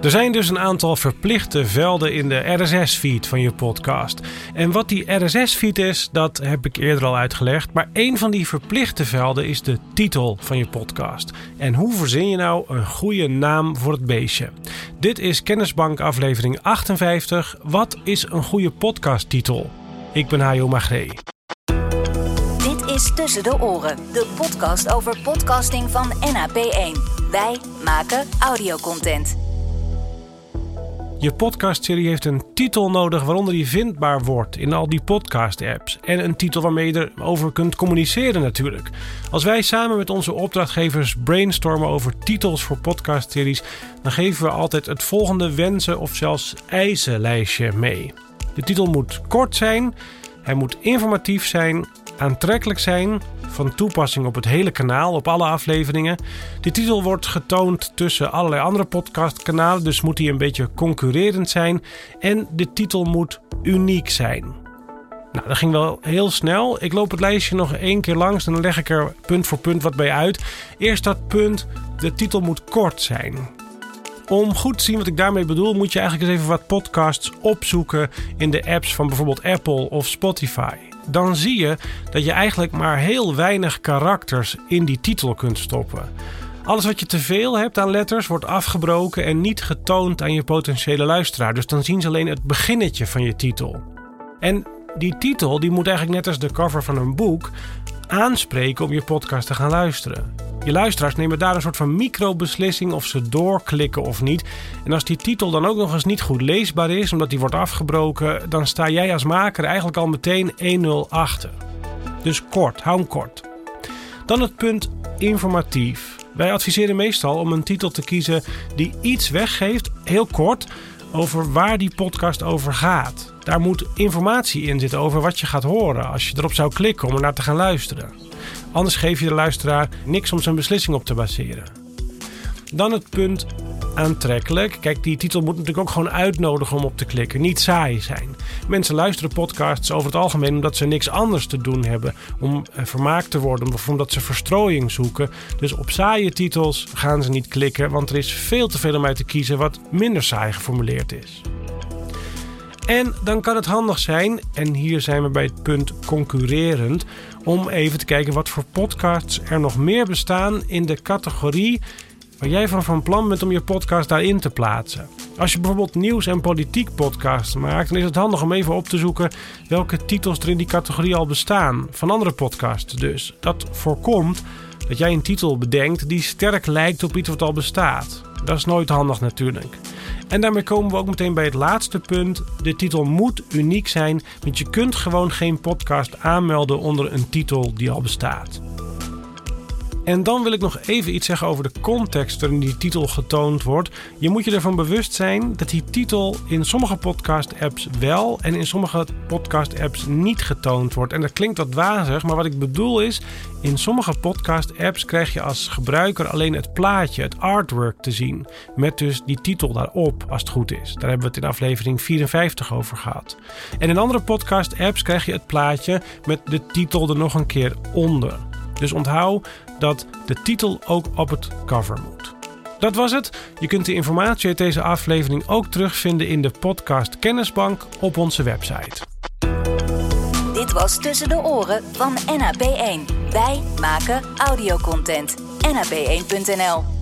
Er zijn dus een aantal verplichte velden in de RSS-feed van je podcast. En wat die RSS-feed is, dat heb ik eerder al uitgelegd. Maar een van die verplichte velden is de titel van je podcast. En hoe verzin je nou een goede naam voor het beestje? Dit is Kennisbank aflevering 58. Wat is een goede podcasttitel? Ik ben Hajo Magree. Dit is Tussen de Oren, de podcast over podcasting van NAP1. Wij maken audiocontent. Je podcastserie heeft een titel nodig waaronder die vindbaar wordt in al die podcast-apps. En een titel waarmee je erover kunt communiceren natuurlijk. Als wij samen met onze opdrachtgevers brainstormen over titels voor podcastseries, dan geven we altijd het volgende wensen of zelfs eisenlijstje mee. De titel moet kort zijn, hij moet informatief zijn, aantrekkelijk zijn, van toepassing op het hele kanaal, op alle afleveringen. De titel wordt getoond tussen allerlei andere podcastkanalen, dus moet hij een beetje concurrerend zijn. En de titel moet uniek zijn. Nou, dat ging wel heel snel. Ik loop het lijstje nog één keer langs en dan leg ik er punt voor punt wat bij uit. Eerst dat punt, de titel moet kort zijn. Om goed te zien wat ik daarmee bedoel, moet je eigenlijk eens even wat podcasts opzoeken in de apps van bijvoorbeeld Apple of Spotify dan zie je dat je eigenlijk maar heel weinig karakters in die titel kunt stoppen. Alles wat je te veel hebt aan letters wordt afgebroken en niet getoond aan je potentiële luisteraar. Dus dan zien ze alleen het beginnetje van je titel. En die titel die moet eigenlijk net als de cover van een boek aanspreken om je podcast te gaan luisteren. Je luisteraars nemen daar een soort van microbeslissing of ze doorklikken of niet. En als die titel dan ook nog eens niet goed leesbaar is, omdat die wordt afgebroken, dan sta jij als maker eigenlijk al meteen 1-0 achter. Dus kort, hou hem kort. Dan het punt informatief. Wij adviseren meestal om een titel te kiezen die iets weggeeft, heel kort, over waar die podcast over gaat. Daar moet informatie in zitten over wat je gaat horen als je erop zou klikken om er naar te gaan luisteren. Anders geef je de luisteraar niks om zijn beslissing op te baseren. Dan het punt aantrekkelijk. Kijk, die titel moet natuurlijk ook gewoon uitnodigen om op te klikken. Niet saai zijn. Mensen luisteren podcasts over het algemeen omdat ze niks anders te doen hebben. Om eh, vermaakt te worden of omdat ze verstrooiing zoeken. Dus op saaie titels gaan ze niet klikken, want er is veel te veel om uit te kiezen wat minder saai geformuleerd is. En dan kan het handig zijn, en hier zijn we bij het punt concurrerend, om even te kijken wat voor podcasts er nog meer bestaan in de categorie waar jij van van plan bent om je podcast daarin te plaatsen. Als je bijvoorbeeld nieuws- en politiek podcasts maakt, dan is het handig om even op te zoeken welke titels er in die categorie al bestaan. Van andere podcasts dus. Dat voorkomt dat jij een titel bedenkt die sterk lijkt op iets wat al bestaat. Dat is nooit handig natuurlijk. En daarmee komen we ook meteen bij het laatste punt. De titel moet uniek zijn, want je kunt gewoon geen podcast aanmelden onder een titel die al bestaat. En dan wil ik nog even iets zeggen over de context waarin die titel getoond wordt. Je moet je ervan bewust zijn dat die titel in sommige podcast-apps wel en in sommige podcast-apps niet getoond wordt. En dat klinkt wat wazig, maar wat ik bedoel is: in sommige podcast-apps krijg je als gebruiker alleen het plaatje, het artwork te zien. Met dus die titel daarop, als het goed is. Daar hebben we het in aflevering 54 over gehad. En in andere podcast-apps krijg je het plaatje met de titel er nog een keer onder. Dus onthoud dat de titel ook op het cover moet. Dat was het. Je kunt de informatie uit deze aflevering ook terugvinden in de podcast Kennisbank op onze website. Dit was Tussen de Oren van NAP1. Wij maken audiocontent. NAP1.nl